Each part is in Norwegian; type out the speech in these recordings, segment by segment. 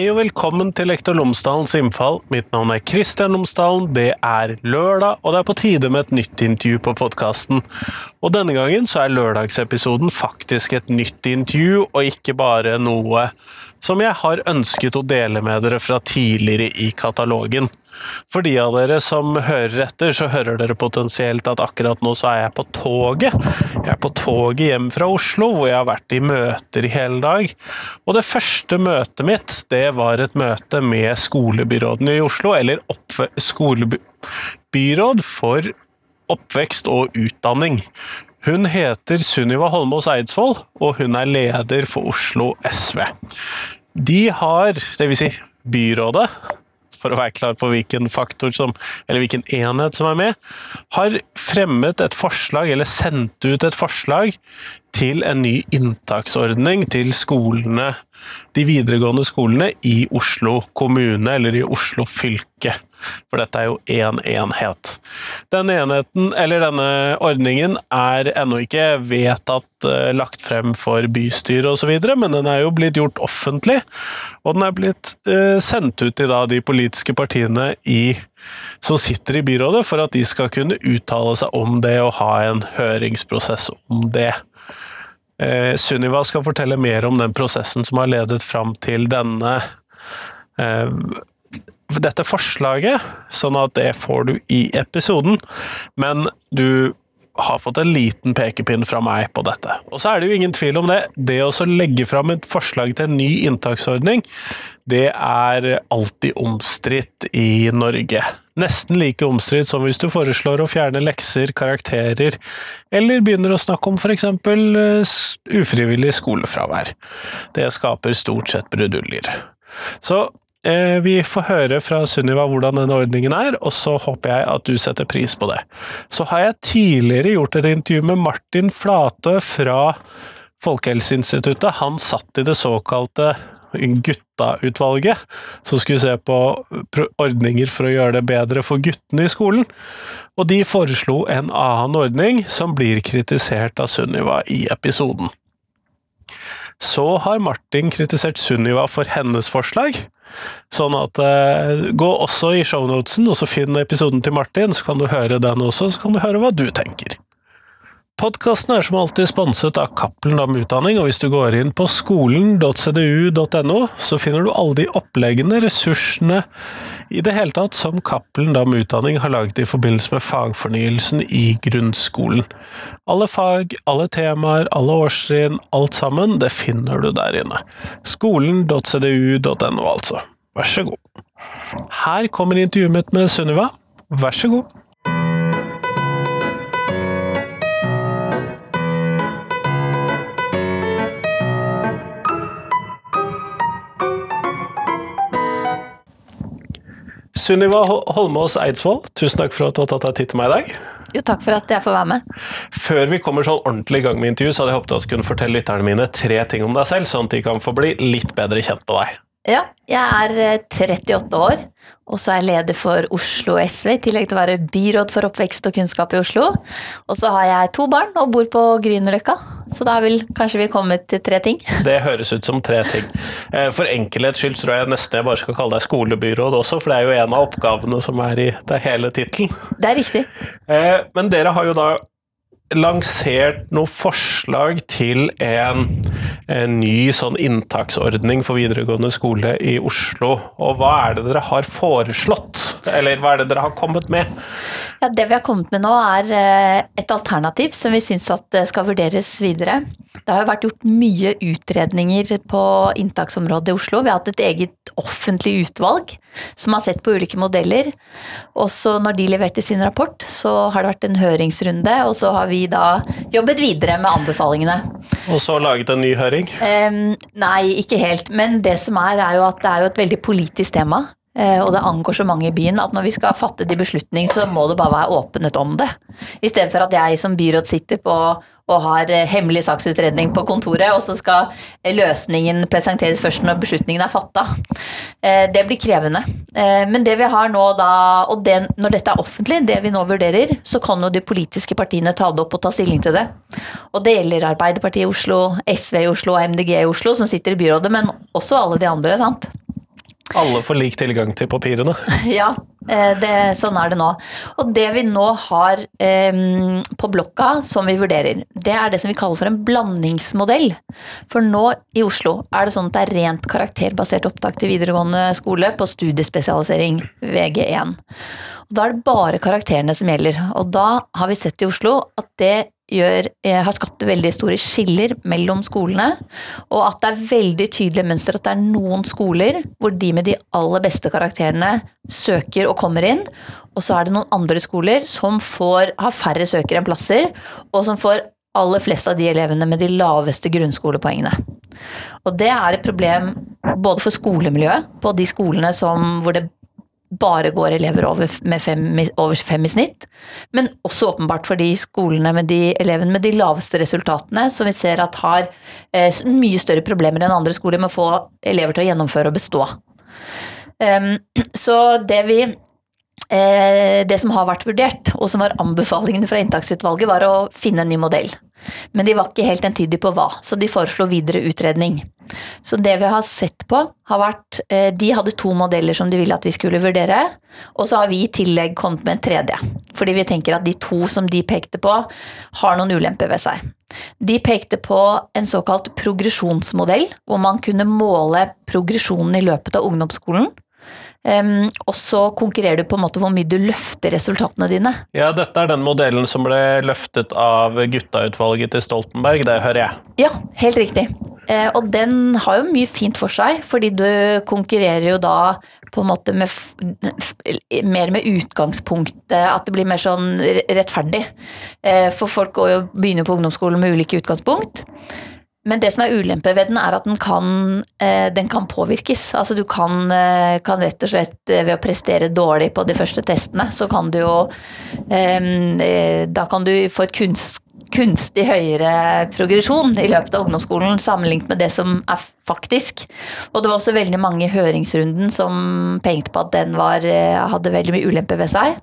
Hei og velkommen til Lektor Lomsdalens innfall. Mitt navn er Kristian Lomsdalen. Det er lørdag, og det er på tide med et nytt intervju på podkasten. Og denne gangen så er lørdagsepisoden faktisk et nytt intervju, og ikke bare noe som jeg har ønsket å dele med dere fra tidligere i katalogen. For de av dere som hører etter, så hører dere potensielt at akkurat nå så er jeg på toget. Jeg er på toget hjem fra Oslo, hvor jeg har vært i møter i hele dag. Og det første møtet mitt, det var et møte med skolebyråden i Oslo, eller skolebyråd for oppvekst og utdanning. Hun heter Sunniva Holmås Eidsvoll, og hun er leder for Oslo SV. De har, vil si byrådet, for å være klar på hvilken faktor som, eller hvilken enhet som er med, har fremmet et forslag, eller sendt ut et forslag, til en ny inntaksordning til skolene, de videregående skolene i Oslo kommune, eller i Oslo fylke. For dette er jo én enhet. Denne enheten, eller denne ordningen, er ennå ikke vedtatt uh, lagt frem for bystyret osv., men den er jo blitt gjort offentlig, og den er blitt uh, sendt ut til da, de politiske partiene i, som sitter i byrådet, for at de skal kunne uttale seg om det og ha en høringsprosess om det. Eh, Sunniva skal fortelle mer om den prosessen som har ledet fram til denne eh, dette forslaget, sånn at det får du i episoden. Men du har fått en liten pekepinn fra meg på dette. Og så er det jo ingen tvil om det. Det å legge fram et forslag til en ny inntaksordning, det er alltid omstridt i Norge. Nesten like omstridt som hvis du foreslår å fjerne lekser, karakterer, eller begynner å snakke om f.eks. Eh, ufrivillig skolefravær. Det skaper stort sett bruduljer. Så vi får høre fra Sunniva hvordan denne ordningen er, og så håper jeg at du setter pris på det. Så har jeg tidligere gjort et intervju med Martin Flatø fra Folkehelseinstituttet. Han satt i det såkalte Gutta-utvalget, som skulle se på ordninger for å gjøre det bedre for guttene i skolen. Og de foreslo en annen ordning, som blir kritisert av Sunniva i episoden. Så har Martin kritisert Sunniva for hennes forslag. Sånn at uh, gå også i shownotesen, og så finn episoden til Martin, så kan du høre den også, så kan du høre hva du tenker. Podkasten er som alltid sponset av Cappelen Dam Utdanning, og hvis du går inn på skolen.cdu.no, så finner du alle de oppleggene, ressursene, i det hele tatt som Cappelen Dam Utdanning har laget i forbindelse med fagfornyelsen i grunnskolen. Alle fag, alle temaer, alle årstrinn, alt sammen, det finner du der inne. Skolen.cdu.no, altså. Vær så god. Her kommer intervjuet mitt med Sunniva. Vær så god. Sunniva Holmås Eidsvoll, tusen takk for at du har tatt deg tid til meg i dag. Jo, takk for at jeg får være med. Før vi kommer sånn ordentlig i gang med intervju, så hadde jeg håpet at du kunne fortelle lytterne mine tre ting om deg selv, sånn at de kan få bli litt bedre kjent med deg. Ja, jeg er 38 eh, år, og så er jeg leder for Oslo SV, i tillegg til å være byråd for oppvekst og kunnskap i Oslo. Og så har jeg to barn og bor på Grünerløkka, så da vil kanskje vi kommet til tre ting. Det høres ut som tre ting. Eh, for enkelhets skyld tror jeg nesten jeg bare skal kalle deg skolebyråd også, for det er jo en av oppgavene som er i det hele tittelen. Det er riktig. Eh, men dere har jo da lansert noe forslag til en, en, ny sånn inntaksordning for videregående skole i Oslo. Og hva er det dere har foreslått? Eller hva er det dere har kommet med? Ja, det vi har kommet med nå er eh, et alternativ som vi syns skal vurderes videre. Det har jo vært gjort mye utredninger på inntaksområdet i Oslo. Vi har hatt et eget offentlig utvalg som har sett på ulike modeller. Også når de leverte sin rapport, så har det vært en høringsrunde, og så har vi da jobbet videre med anbefalingene. Og så laget en ny høring? Um, nei, ikke helt. Men det som er, er jo at det er jo et veldig politisk tema. Eh, og det angår så mange i byen at når vi skal fatte de beslutning, så må det bare være åpenhet om det. I stedet for at jeg som byråd sitter på og har eh, hemmelig saksutredning på kontoret, og så skal eh, løsningen presenteres først når beslutningen er fatta. Det blir krevende. Men det vi har nå da, og det, når dette er offentlig, det vi nå vurderer, så kan jo de politiske partiene ta det opp og ta stilling til det. Og det gjelder Arbeiderpartiet i Oslo, SV i Oslo og MDG i Oslo, som sitter i byrådet, men også alle de andre. sant? Alle får lik tilgang til papirene. Ja, eh, det, sånn er det nå. Og det vi nå har eh, på blokka som vi vurderer, det er det som vi kaller for en blandingsmodell. For nå i Oslo er det sånn at det er rent karakterbasert opptak til videregående skole på studiespesialisering, VG1. Og da er det bare karakterene som gjelder. Og da har vi sett i Oslo at det gjør, eh, har skapt veldig store skiller mellom skolene, og at det er veldig tydelig mønster at det er noen skoler hvor de med de aller beste karakterene søker og kommer inn, og så er det noen andre skoler som får, har færre søkere enn plasser, og som får aller flest av de elevene med de laveste grunnskolepoengene. Og det er et problem både for skolemiljøet, på de skolene som, hvor det bare går elever over, fem, over fem i snitt, men også åpenbart for de skolene med de elevene med de laveste resultatene, som vi ser at har eh, mye større problemer enn andre skoler med å få elever til å gjennomføre og bestå. Um, så det vi eh, Det som har vært vurdert, og som var anbefalingene fra inntaksutvalget, var å finne en ny modell. Men de var ikke helt entydige på hva, så de foreslo videre utredning. Så det vi har sett på, har vært eh, De hadde to modeller som de ville at vi skulle vurdere, og så har vi i tillegg kommet med en tredje. Fordi vi tenker at de to som de pekte på, har noen ulemper ved seg. De pekte på en såkalt progresjonsmodell, hvor man kunne måle progresjonen i løpet av ungdomsskolen. Um, og så konkurrerer du på en måte hvor mye du løfter resultatene dine. Ja, dette er den modellen som ble løftet av guttautvalget til Stoltenberg, det hører jeg. Ja, helt riktig. Uh, og den har jo mye fint for seg, fordi du konkurrerer jo da på en måte med mer med utgangspunktet, at det blir mer sånn rettferdig. Uh, for folk går jo, begynner på ungdomsskolen med ulike utgangspunkt. Men det som er ulempe ved den, er at den kan, eh, den kan påvirkes. Altså du kan, eh, kan, rett og slett eh, ved å prestere dårlig på de første testene, så kan du jo Da kan du få et kunst, kunstig høyere progresjon i løpet av ungdomsskolen sammenlignet med det som er faktisk. Og det var også veldig mange i høringsrunden som pekte på at den var, hadde veldig mye ulemper ved seg.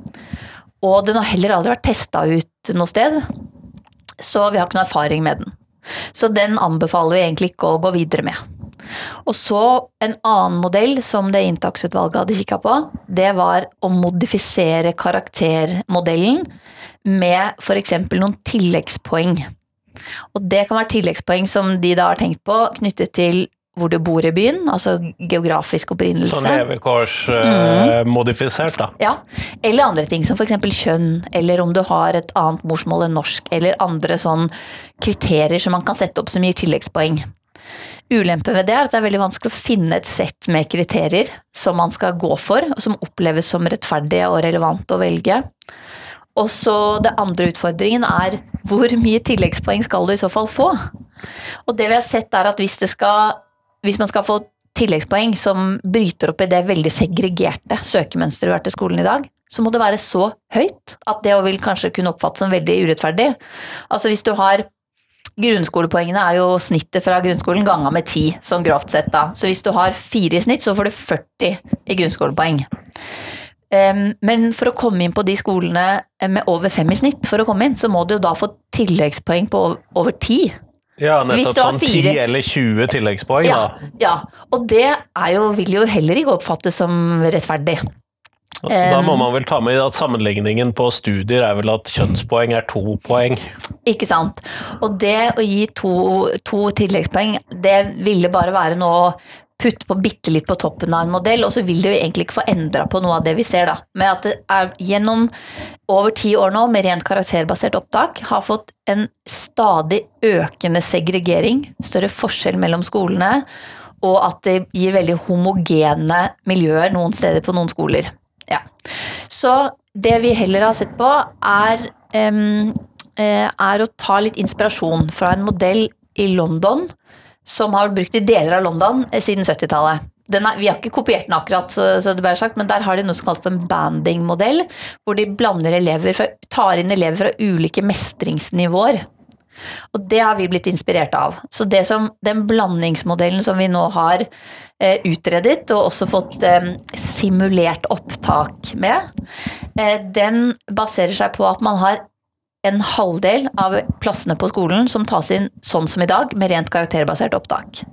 Og den har heller aldri vært testa ut noe sted, så vi har ikke noe erfaring med den. Så den anbefaler vi egentlig ikke å gå videre med. Og så en annen modell som det inntaksutvalget hadde kikka på, det var å modifisere karaktermodellen med f.eks. noen tilleggspoeng. Og det kan være tilleggspoeng som de da har tenkt på knyttet til hvor du bor i byen, altså geografisk opprinnelse. Sånn levekårsmodifisert, mm. da. Ja. Eller andre ting, som f.eks. kjønn, eller om du har et annet morsmål enn norsk, eller andre sånn kriterier som man kan sette opp som gir tilleggspoeng. Ulempen ved det er at det er veldig vanskelig å finne et sett med kriterier som man skal gå for, og som oppleves som rettferdige og relevant å velge. Og så det andre utfordringen er hvor mye tilleggspoeng skal du i så fall få? Og det vi har sett er at hvis det skal hvis man skal få tilleggspoeng som bryter opp i det veldig segregerte søkemønsteret vi har til skolen i dag, så må det være så høyt at det vil kanskje kunne oppfattes som veldig urettferdig. Altså hvis du har Grunnskolepoengene er jo snittet fra grunnskolen ganga med ti, sånn grovt sett, da. Så hvis du har fire i snitt, så får du 40 i grunnskolepoeng. Men for å komme inn på de skolene med over fem i snitt, for å komme inn, så må du jo da få tilleggspoeng på over ti. Ja, nettopp sånn 10 eller 20 tilleggspoeng, ja, da. Ja, og det jo, vil jo heller ikke oppfattes som rettferdig. Da må man vel ta med at sammenligningen på studier er vel at kjønnspoeng er to poeng. Ikke sant. Og det å gi to, to tilleggspoeng, det ville bare være noe putte på bitte litt på toppen av en modell, og så vil det jo egentlig ikke få endra på noe av det vi ser, da. Med at det er gjennom over ti år nå med rent karakterbasert opptak har fått en stadig økende segregering, større forskjell mellom skolene, og at det gir veldig homogene miljøer noen steder på noen skoler. Ja. Så det vi heller har sett på, er, um, er å ta litt inspirasjon fra en modell i London som har vært brukt i deler av London eh, siden 70-tallet. vi har ikke kopiert den akkurat, så, så det sagt, men der har de noe som kalles for en banding-modell, hvor de elever tar inn elever fra ulike mestringsnivåer. Og det har vi blitt inspirert av. Så som, den blandingsmodellen som vi nå har eh, utredet, og også fått eh, simulert opptak med, eh, den baserer seg på at man har en halvdel av plassene på skolen som tas inn sånn som i dag, med rent karakterbasert opptak.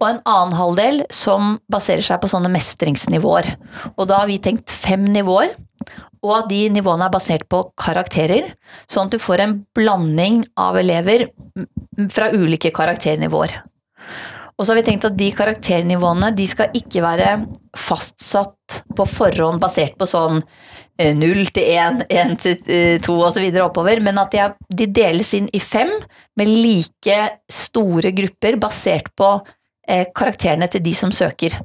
Og en annen halvdel som baserer seg på sånne mestringsnivåer. Og da har vi tenkt fem nivåer. Og at de nivåene er basert på karakterer, sånn at du får en blanding av elever fra ulike karakternivåer. Og så har vi tenkt at de karakternivåene de skal ikke være fastsatt på forhånd basert på sånn null til én, én til eh, to osv. oppover, men at de, deles inn i fem med like store grupper basert på eh, karakterene til de som søker.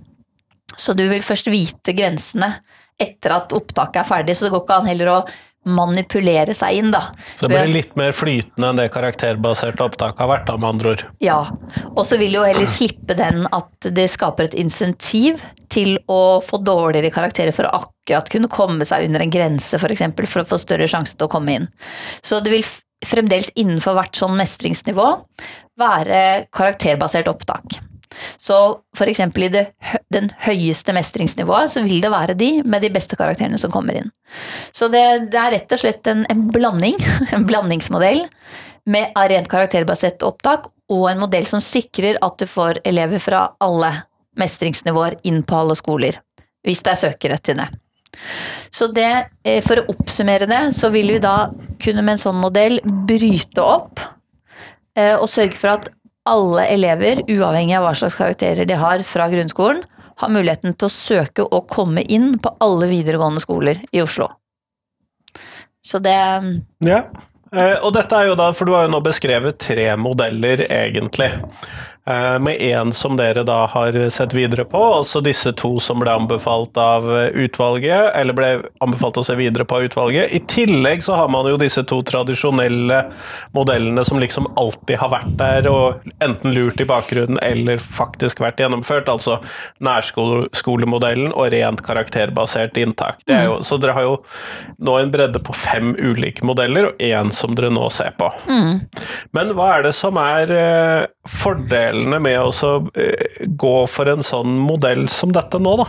Så du vil først vite grensene etter at opptaket er ferdig, så det går ikke an heller å manipulere seg inn, da. Så det blir litt mer flytende enn det karakterbaserte opptaket har vært, da, med andre ord? Ja, og så vil jo heller slippe den at det skaper et insentiv til å få dårligere karakterer for å akkurat kunne komme seg under en grense, f.eks. For, eksempel, for å få større sjanse til å komme inn. Så det vil fremdeles innenfor hvert sånn mestringsnivå være karakterbasert opptak. Så f.eks. i det, den høyeste mestringsnivået, så vil det være de med de beste karakterene som kommer inn. Så det, det er rett og slett en, en, blanding, en blandingsmodell med rent karakterbasert opptak, og en modell som sikrer at du får elever fra alle mestringsnivåer inn på alle skoler. Hvis det er søkere til det. Så det, eh, for å oppsummere det, så vil vi da kunne med en sånn modell bryte opp eh, og sørge for at alle elever, uavhengig av hva slags karakterer de har fra grunnskolen, har muligheten til å søke og komme inn på alle videregående skoler i Oslo. Så det Ja, eh, og dette er jo da, for du har jo nå beskrevet tre modeller, egentlig. Eh, med én som dere da har sett videre på, også disse to som ble anbefalt av utvalget, eller ble anbefalt å se videre på av utvalget. I tillegg så har man jo disse to tradisjonelle modellene som liksom alltid har vært der, og enten lurt i bakgrunnen eller faktisk vært gjennomført, altså nærskolemodellen og rent karakterbasert inntak. Jo, så dere har jo nå en bredde på fem ulike modeller, og én som dere nå ser på. Mm. Men hva er det som er eh, fordelen fordelene med å eh, gå for en sånn modell som dette nå, da?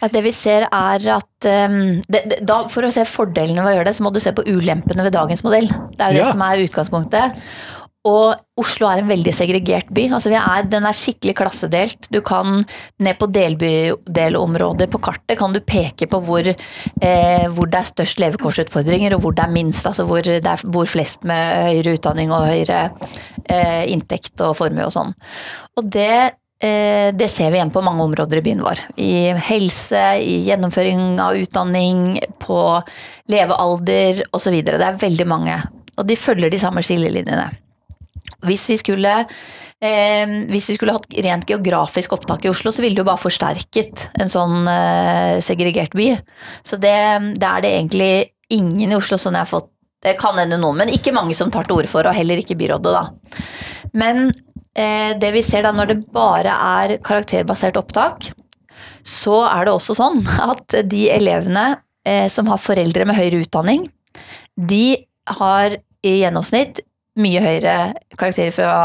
Ja, det vi ser er at um, det, det, da, For å se fordelene ved å gjøre det, så må du se på ulempene ved dagens modell. Det er jo det ja. som er utgangspunktet. Og Oslo er en veldig segregert by. Altså er, den er skikkelig klassedelt. Du kan ned på delbydelområder på kartet kan du peke på hvor, eh, hvor, det er størst levekårsutfordringer, og hvor det er minst. Altså hvor det bor flest med høyere utdanning og høyere eh, inntekt og formue og sånn. Og det, eh, det ser vi igjen på mange områder i byen vår. I helse, i gjennomføring av utdanning, på levealder osv. Det er veldig mange. Og de følger de samme skillelinjene. Hvis vi skulle eh, hvis vi skulle hatt rent geografisk opptak i Oslo, så ville det jo bare forsterket en sånn eh, segregert by. Så det, det, er det egentlig ingen i Oslo som jeg har fått Det kan hende noen, men ikke mange som tar til orde for, og heller ikke byrådet, da. Men eh, det vi ser da når det bare er karakterbasert opptak, så er det også sånn at de elevene eh, som har foreldre med høyere utdanning, de har i gjennomsnitt mye høyere karakterer fra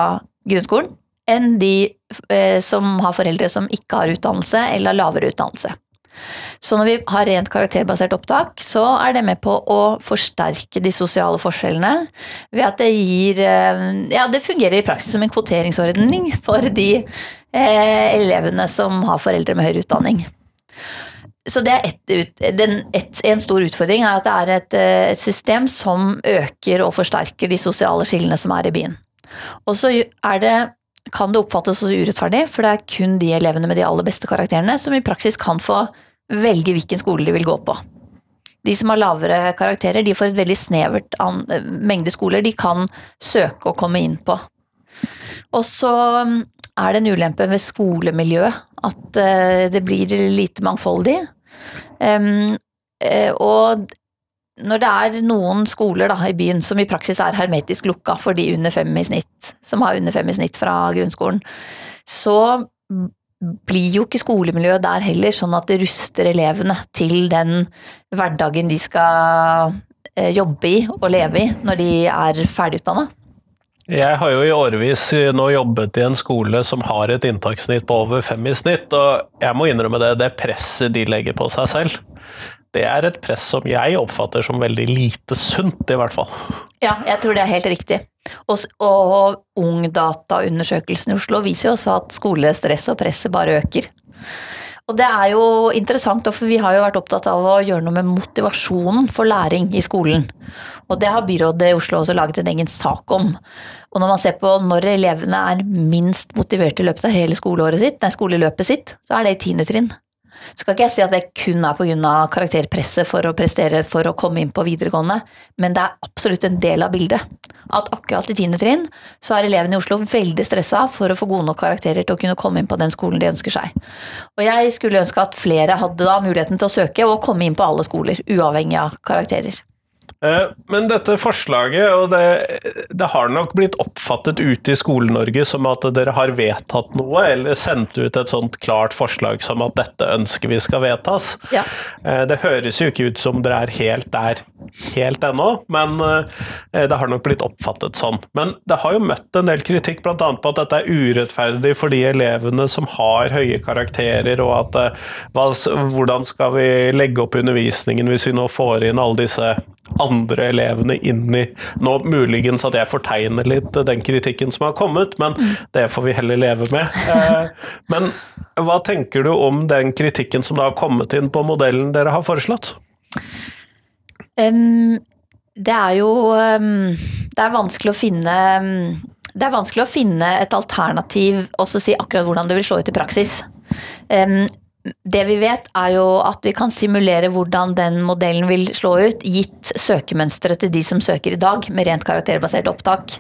grunnskolen enn de eh, som har foreldre som ikke har utdannelse eller lavere utdannelse. Så når vi har rent karakterbasert opptak, så er det med på å forsterke de sosiale forskjellene ved at det gir eh, Ja, det fungerer i praksis som en kvoteringsordning for de eh, elevene som har foreldre med høyere utdanning. Så det er et, den, et, en stor utfordring er at det er et, eh, et, system som øker og forsterker de sosiale skillene som er i byen. Og så det, kan det oppfattes som urettferdig, for det er kun de elevene med de aller beste karakterene som i praksis kan få velge hvilken skole de vil gå på. De som har lavere karakterer, de får et veldig snevert mengde skoler de kan søke å komme inn på. Og så mm, er det en ulempe ved skolemiljøet at eh, det blir lite mangfoldig. Um, og når det er noen skoler da, i byen som i praksis er hermetisk lukka for de under fem i snitt, som har under fem i snitt fra grunnskolen, så blir jo ikke skolemiljøet der heller sånn at det ruster elevene til den hverdagen de skal eh, jobbe i og leve i når de er ferdigutdanna. Jeg har jo i årevis nå jobbet i en skole som har et inntakssnitt på over fem i snitt, og jeg må innrømme det, det presset de legger på seg selv. det er et press som jeg oppfatter som veldig lite sunt, i hvert fall. Ja, jeg tror det er helt riktig. Og, og Ungdata-undersøkelsen i Oslo viser jo også at skolestress og presset bare øker. Og det er jo interessant, for vi har jo vært opptatt av å gjøre noe med motivasjonen for læring i skolen. Og det har byrådet i Oslo også laget en egen sak om. Og når man ser på når elevene er minst motiverte i løpet av hele skoleåret sitt, nei, skoleløpet sitt, så er det i tiende trinn. Skal ikke jeg si at det kun er pga. karakterpresset for å prestere for å komme inn på videregående, men det er absolutt en del av bildet. At akkurat i tiende trinn så er elevene i Oslo veldig stressa for å få gode nok karakterer til å kunne komme inn på den skolen de ønsker seg. Og jeg skulle ønske at flere hadde da muligheten til å søke og komme inn på alle skoler, uavhengig av karakterer. Eh, men dette forslaget, og det, det, har nok blitt oppfattet ute i Skole-Norge som at dere har vedtatt noe, eller sendt ut et sånt klart forslag som at dette ønsker vi skal vedtas. Ja. Eh, det høres jo ikke ut som dere er helt der helt ennå, men eh, det har nok blitt oppfattet sånn. Men det har jo møtt en del kritikk, bl.a. på at dette er urettferdig for de elevene som har høye karakterer, og at hvordan skal vi legge opp undervisningen hvis vi nå får inn alle disse andre elevene inn i Nå muligens at jeg fortegner litt den kritikken som har kommet, men det får vi heller leve med. Eh, men hva tenker du om den kritikken som da har kommet inn på modellen dere har foreslått? Um, det er jo um, Det er vanskelig å finne um, det er vanskelig å finne et alternativ og si akkurat hvordan det vil slå ut i praksis det vi vet, er jo at vi kan simulere hvordan den modellen vil slå ut, gitt søkemønsteret til de som søker i dag, med rent karakterbasert opptak.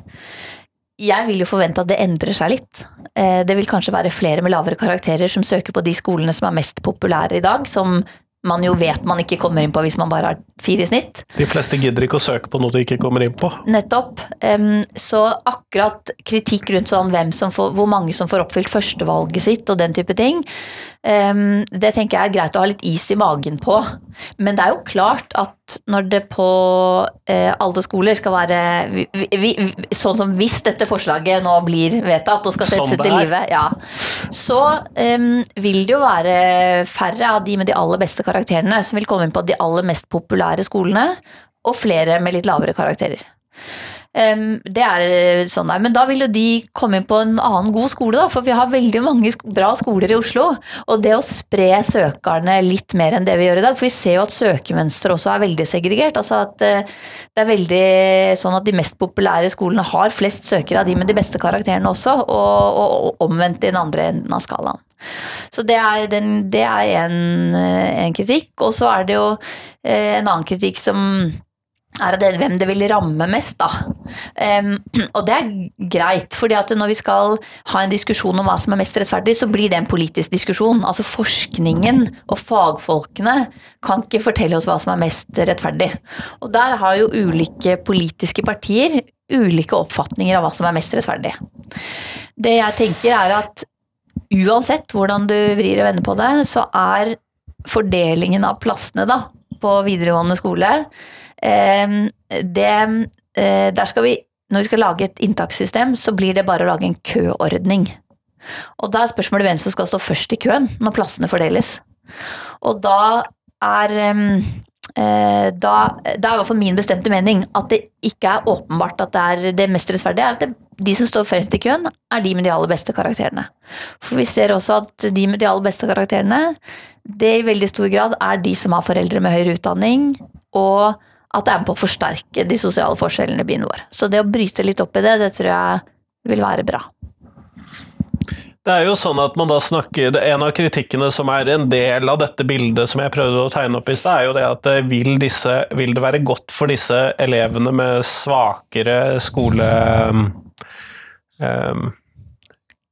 Jeg vil jo forvente at det endrer seg litt. Eh, det vil kanskje være flere med lavere karakterer som søker på de skolene som er mest populære i dag, som man jo vet man ikke kommer inn på hvis man bare har fire i snitt. De fleste gidder ikke å søke på noe de ikke kommer inn på. Nettopp. Så akkurat kritikk rundt sånn hvem som får, hvor mange som får oppfylt førstevalget sitt og den type ting, det tenker jeg er greit å ha litt is i magen på. Men det er jo klart at når det på eh, alle skoler skal være vi, vi, Sånn som hvis dette forslaget nå blir vedtatt og skal settes ut i livet, ja, så eh, vil det jo være færre av de med de aller beste karakterene som vil komme inn på de aller mest populære skolene, og flere med litt lavere karakterer. Det er eh, sånn der. Men da vil jo de komme inn på en annen god skole, da. For vi har veldig mange bra skoler i Oslo. Og det å spre søkerne litt mer enn det vi gjør i dag. For vi ser jo at søkemønsteret også er veldig segregert. Altså at eh, det er veldig sånn at de mest populære skolene har flest søkere av de med de beste karakterene også. Og, og omvendt i den andre enden av skalaen. Så det er, den, det er en, eh, en kritikk. Og så er det jo en annen kritikk som er det hvem det vil ramme mest, da. Um, og det er greit, fordi at når vi skal ha en diskusjon om hva som er mest rettferdig, så blir det en politisk diskusjon. Altså forskningen og fagfolkene kan ikke fortelle oss hva som er mest rettferdig. Og der har jo ulike politiske partier ulike oppfatninger av hva som er mest rettferdig. Det jeg tenker er at uansett hvordan du vrir og vender på det, så er fordelingen av plassene da, på videregående skole det, eh, der skal vi, når vi skal lage et inntakssystem, så blir det bare å lage en køordning. Og da er spørsmålet hvem som skal stå først i køen når plassene fordeles. Og da er ehm, eh, da, da er i hvert fall min bestemte mening at det ikke er åpenbart at det er det mest rettferdige. er at det, De som står fremst i køen, er de med de aller beste karakterene. For vi ser også at de med de aller beste karakterene, det i veldig stor grad er de som har foreldre med høyere utdanning, og at det er med på å forsterke de sosiale forskjellene i byen vår. Så det å bryte litt opp i det, det tror jeg vil være bra. Det er jo sånn at man da snakker, En av kritikkene som er en del av dette bildet som jeg prøvde å tegne opp i stad, er jo det at eh, vil, disse, vil det være godt for disse elevene med svakere skole... Um,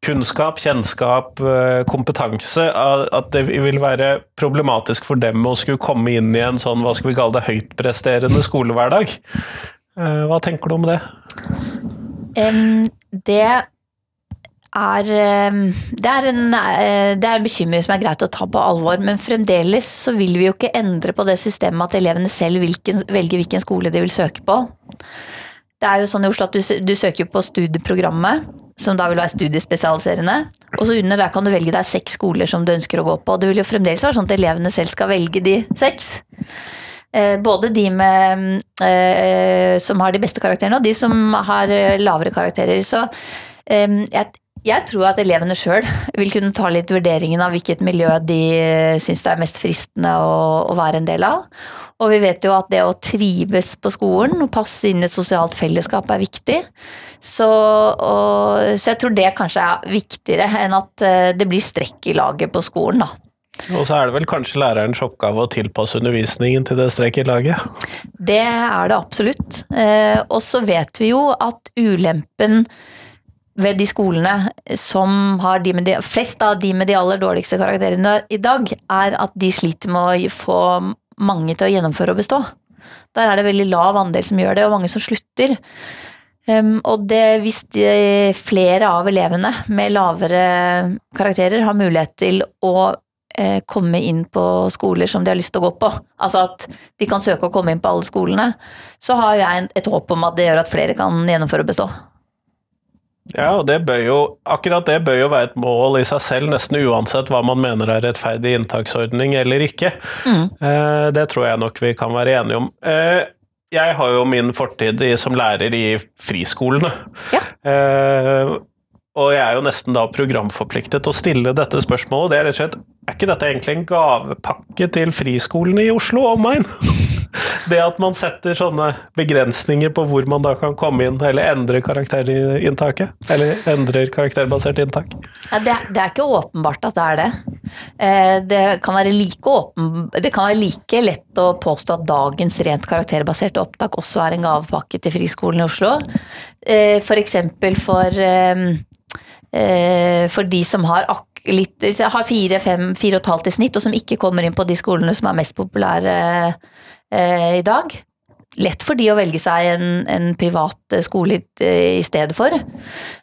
kunnskap, kjennskap, eh, kompetanse, at det vil være problematisk for dem å skulle komme inn i en sånn, hva skal vi kalle det, høytpresterende skolehverdag. Eh, hva tenker du om det? Um, det er, det er, en, eh, det er en bekymring som er greit å ta på alvor, men fremdeles så vil vi jo ikke endre på det systemet at elevene selv hvilken, velger hvilken skole de vil søke på. Det er jo sånn i Oslo at du, du søker på studieprogrammet, som da vil være studiespesialiserende. Og så under der kan du velge deg seks skoler som du ønsker å gå på. Og det vil jo fremdeles være sånn at elevene selv skal velge de seks. Eh, både de med, eh, som har de beste karakterene, og de som har eh, lavere karakterer. Så eh, jeg, jeg tror at elevene sjøl vil kunne ta litt vurderingen av hvilket miljø de syns det er mest fristende å, å, være en del av. Og vi vet jo at det å trives på skolen og passe inn i et sosialt fellesskap er viktig. Så, og, så jeg tror det kanskje er viktigere enn at eh, det blir strekk i laget på skolen, da. Og så er det vel kanskje lærerens oppgave å tilpasse undervisningen til det strekket i laget? Det er det absolutt. Eh, og så vet vi jo at ulempen ved de skolene som har de de, flest av de med de aller dårligste karakterene i dag, er at de sliter med å få mange til å gjennomføre og bestå. Der er det veldig lav andel som gjør det, og mange som slutter. Um, og det, hvis de, flere av elevene med lavere karakterer har mulighet til å eh, komme inn på skoler som de har lyst til å gå på, altså at de kan søke å komme inn på alle skolene, så har jeg et håp om at det gjør at flere kan gjennomføre og bestå. Ja, og det jo, akkurat det bør jo være et mål i seg selv, nesten uansett hva man mener er rettferdig inntaksordning eller ikke. Mm. Eh, det tror jeg nok vi kan være enige om. Eh, jeg har jo min fortid som lærer i friskolene. Ja. Eh, og jeg er jo nesten da programforpliktet til å stille dette spørsmålet. Det er rett og slett Er ikke dette egentlig en gavepakke til friskolene i Oslo og omegn? det at man setter sånne begrensninger på hvor man da kan komme inn, eller endre karakterinntaket? Eller endrer karakterbasert inntak? Ja, det, det, er ikke åpenbart at det er det. Eh, det kan, like åpen, det kan være like lett å påstå at dagens rent karakterbaserte opptak også er en gavepakke til friskolen i Oslo. F.eks. for eksempel for, eh, for de som har litt, har fire, fem, fire og et halvt i snitt, og som ikke kommer inn på de skolene som er mest populære eh, i dag. Lett for de å velge seg en, en privat skole i stedet for.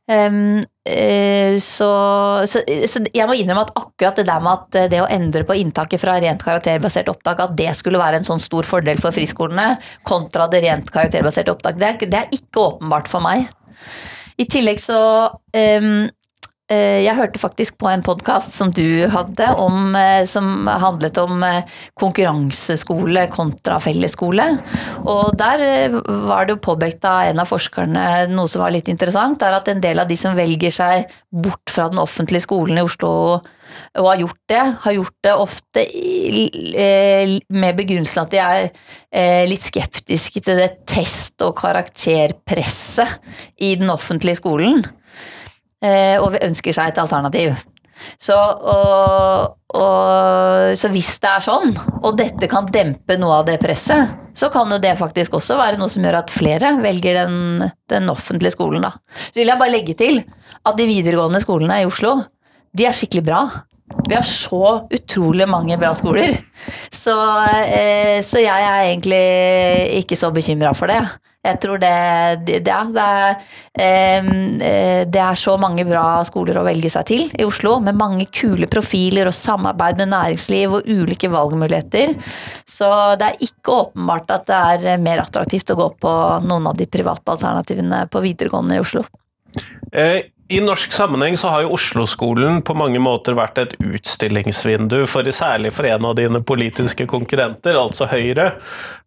Um, uh, så, så, så, jeg må innrømme at akkurat det der med at det å endre på inntaket fra rent karakterbasert opptak, at det skulle være en sånn stor fordel for friskolene, kontra det rent karakterbaserte opptak, det det er ikke åpenbart for meg. I tillegg så um, Eh, jeg hørte faktisk på en podkast som du hadde, om, eh, som handlet om eh, konkurranseskole kontra fellesskole. Og der var det jo påpekt av en av forskerne noe som var litt interessant, er at en del av de som velger seg bort fra den offentlige skolen i Oslo og har gjort det, har gjort det ofte med begrunnelsen at de er litt skeptiske til det test- og karakterpresset i den offentlige skolen. Eh, og ønsker seg et alternativ. Så, og, og, så, hvis det er sånn, og dette kan dempe noe av det presset, så kan jo det faktisk også være noe som gjør at flere velger den, den offentlige skolen. Da. Så vil jeg bare legge til at de videregående skolene i Oslo, de er skikkelig bra. Vi har så utrolig mange bra skoler. Så, eh, så jeg er egentlig ikke så bekymra for det. Jeg tror det, det, det, er, eh, det, er, så mange bra skoler å velge seg til i Oslo, med mange kule profiler og samarbeid med næringsliv og ulike valgmuligheter. Så det er ikke åpenbart at det er mer attraktivt å gå på noen av de private alternativene på videregående i Oslo. Eh, i norsk sammenheng så har jo Oslo-skolen på mange måter vært et utstillingsvindu, for særlig for en av dine politiske konkurrenter, altså Høyre.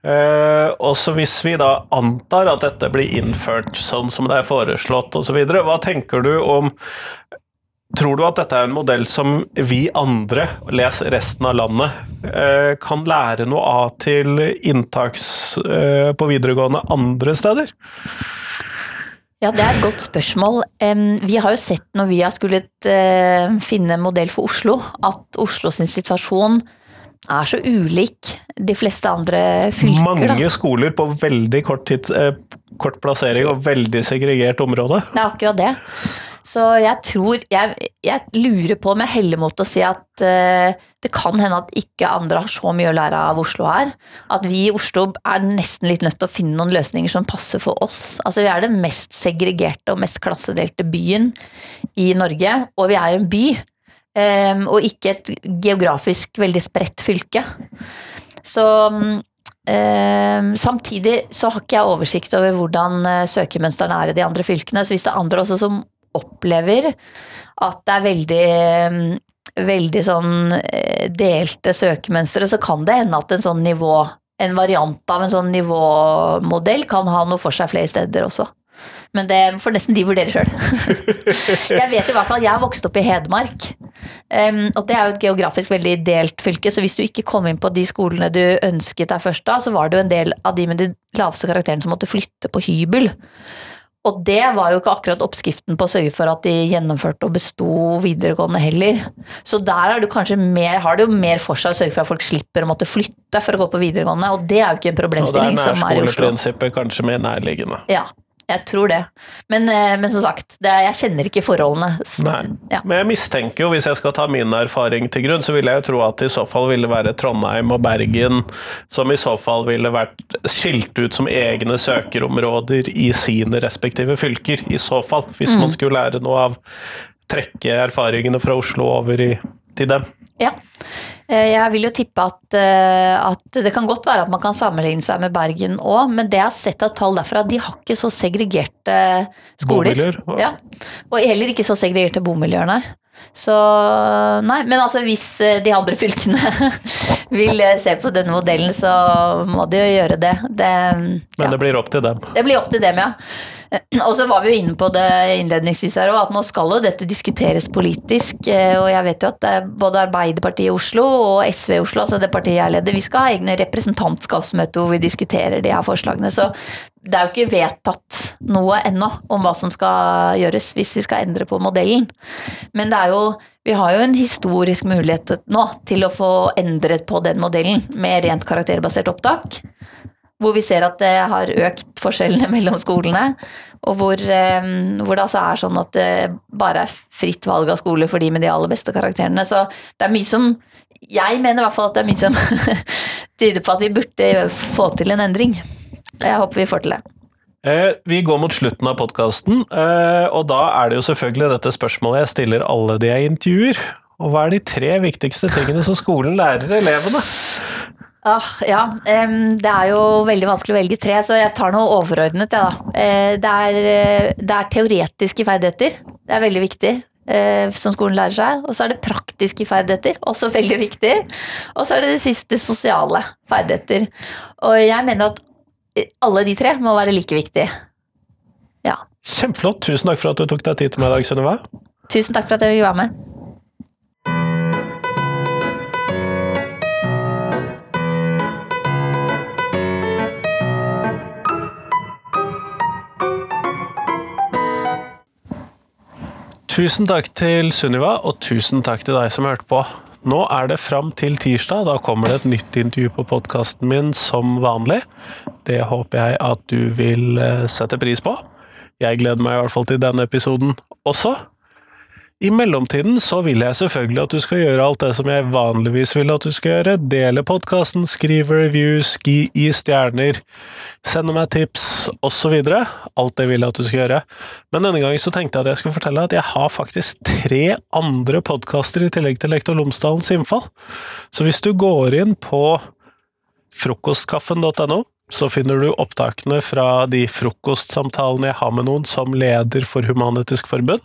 Eh, også hvis vi da antar at dette blir innført sånn som det er foreslått osv., hva tenker du om Tror du at dette er en modell som vi andre, les resten av landet, eh, kan lære noe av til inntaks eh, på videregående andre steder? Ja, det er et godt spørsmål. Vi har jo sett når vi har skullet eh, finne en modell for Oslo, at Oslo sin situasjon er så ulik de fleste andre fylker. Mange da. skoler på veldig kort, tid, eh, kort plassering og veldig segregert område. Det er akkurat det. Så jeg tror Jeg, jeg lurer på om jeg heller mot å si at uh, det kan hende at ikke andre har så mye å lære av Oslo her. At vi i Oslo er nesten litt nødt til å finne noen løsninger som passer for oss. Altså Vi er den mest segregerte og mest klassedelte byen i Norge, og vi er en by. Um, og ikke et geografisk veldig spredt fylke. Så um, samtidig så har ikke jeg oversikt over hvordan uh, søkermønstrene er i de andre fylkene. Så hvis det er andre også som opplever at det er veldig mm, veldig sånn eh, delte søkemønstre, så kan det hende at en sånn nivå, en variant av en sånn nivåmodell kan ha noe for seg flere steder også. Men det får nesten de vurdere sjøl. jeg vet i hvert fall, jeg har vokst opp i Hedmark. Og det er jo et geografisk veldig delt fylke, så hvis du ikke kom inn på de skolene du ønsket deg først da, så var det jo en del av de med de laveste karakterene som måtte flytte på hybel. Og det var jo ikke akkurat oppskriften på å sørge for at de gjennomførte og besto videregående heller. Så der du mer, har det jo mer for seg å sørge for at folk slipper å måtte flytte for å gå på videregående, og det er jo ikke en problemstilling som er i Oslo. Og der er nærskoleprinsippet kanskje mer nærliggende. Ja, jeg tror det. Men, eh, men som sagt, det, jeg kjenner ikke forholdene. Ja. Men jeg mistenker jo, hvis jeg skal ta min erfaring til grunn, så vil jeg jo tro at det i så fall ville være Trondheim og Bergen som i så fall ville vært skilt ut som egne søkerområder i sine respektive fylker, i så fall. Hvis mm. man skulle lære noe av trekke erfaringene fra Oslo over i, til dem. Ja. Eh, jeg vil jo tippe at, eh, at, det kan godt være at man kan sammenligne seg med Bergen òg, men det jeg har sett av tall derfra, de har ikke så segregerte skoler. Bomiljøer, ja. Og heller ikke så segregerte bomiljøer, nei. Så nei, men altså hvis eh, de andre fylkene vil se på denne modellen, så må de jo gjøre det. det ja. Men det blir opp til dem? Det blir opp til dem, ja. Og så var vi jo inne på det innledningsvis her òg, at nå skal jo dette diskuteres politisk. Eh, og jeg vet jo at både Arbeiderpartiet i Oslo og SV i Oslo, altså det partiet jeg leder, vi skal ha egne representantskapsmøter hvor vi diskuterer de her forslagene. Så det er jo ikke vedtatt noe ennå om hva som skal gjøres hvis vi skal endre på modellen. Men det er jo vi har jo en historisk mulighet nå til å få endret på den modellen med rent karakterbasert opptak hvor vi ser at det har økt forskjellene mellom skolene. Og hvor, eh, hvor, det altså er sånn at det bare er fritt valg av skole for de med de aller beste karakterene. Så det er mye som Jeg mener i hvert fall at det er mye som tyder på at vi burde få til en endring. Jeg håper vi får til det. Eh, vi går mot slutten av podkasten, eh, og da er det jo selvfølgelig dette spørsmålet jeg stiller alle de jeg intervjuer. Og hva er de tre viktigste tingene som skolen lærer elevene? Ah, ja, det er jo veldig vanskelig å velge tre, så jeg tar noe overordnet. Ja, eh, det, er, eh, det, er, teoretiske ferdigheter. Det er veldig viktig. Eh, som skolen lærer seg. Og så er det praktiske ferdigheter, også veldig viktig. Og så er det det siste, sosiale ferdigheter. Og jeg mener at alle de tre må være like viktige. Ja. Kjempeflott. Tusen takk for at du tok deg tid til meg i dag, Sunniva. Tusen takk for at jeg fikk være med. Tusen takk til Sunniva, og tusen takk til deg som hørte på. Nå er det fram til tirsdag. Da kommer det et nytt intervju på podkasten min som vanlig. Det håper jeg at du vil eh, sette pris på. Jeg gleder meg i hvert fall til denne episoden også. I mellomtiden så vil jeg selvfølgelig at du skal gjøre alt det som jeg vanligvis vil at du skal gjøre. Dele podkasten, skrive reviews, gi, i stjerner, sende meg tips osv. Alt det vil jeg at du skal gjøre. Men denne gangen så tenkte jeg at jeg skulle fortelle at jeg har faktisk tre andre podkaster i tillegg til Lektor Lomsdalens innfall. Så hvis du går inn på frokostkaffen.no, så finner du opptakene fra de frokostsamtalene jeg har med noen som leder for Human-Etisk Forbund.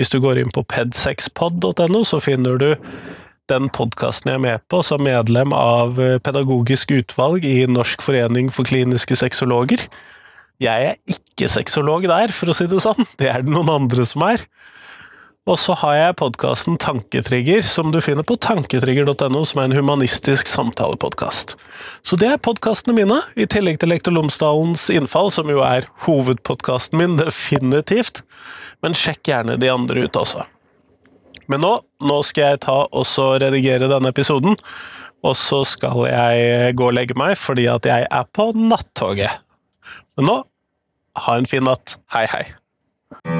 Hvis du går inn på pedsexpod.no, så finner du den podkasten jeg er med på som medlem av eh, pedagogisk utvalg i Norsk forening for kliniske sexologer. Jeg er ikke sexolog der, for å si det sånn, det er det noen andre som er. Og så har jeg podkasten Tanketrigger, som du finner på tanketrigger.no, som er en humanistisk samtalepodkast. Så det er podkastene mine, i tillegg til Lektor Lomsdalens innfall, som jo er hovedpodkasten min, definitivt men sjekk gjerne de andre ut også. Men nå, nå skal jeg ta og redigere denne episoden, og så skal jeg gå og legge meg fordi at jeg er på nattoget. Men nå, ha en fin natt. Hei, hei.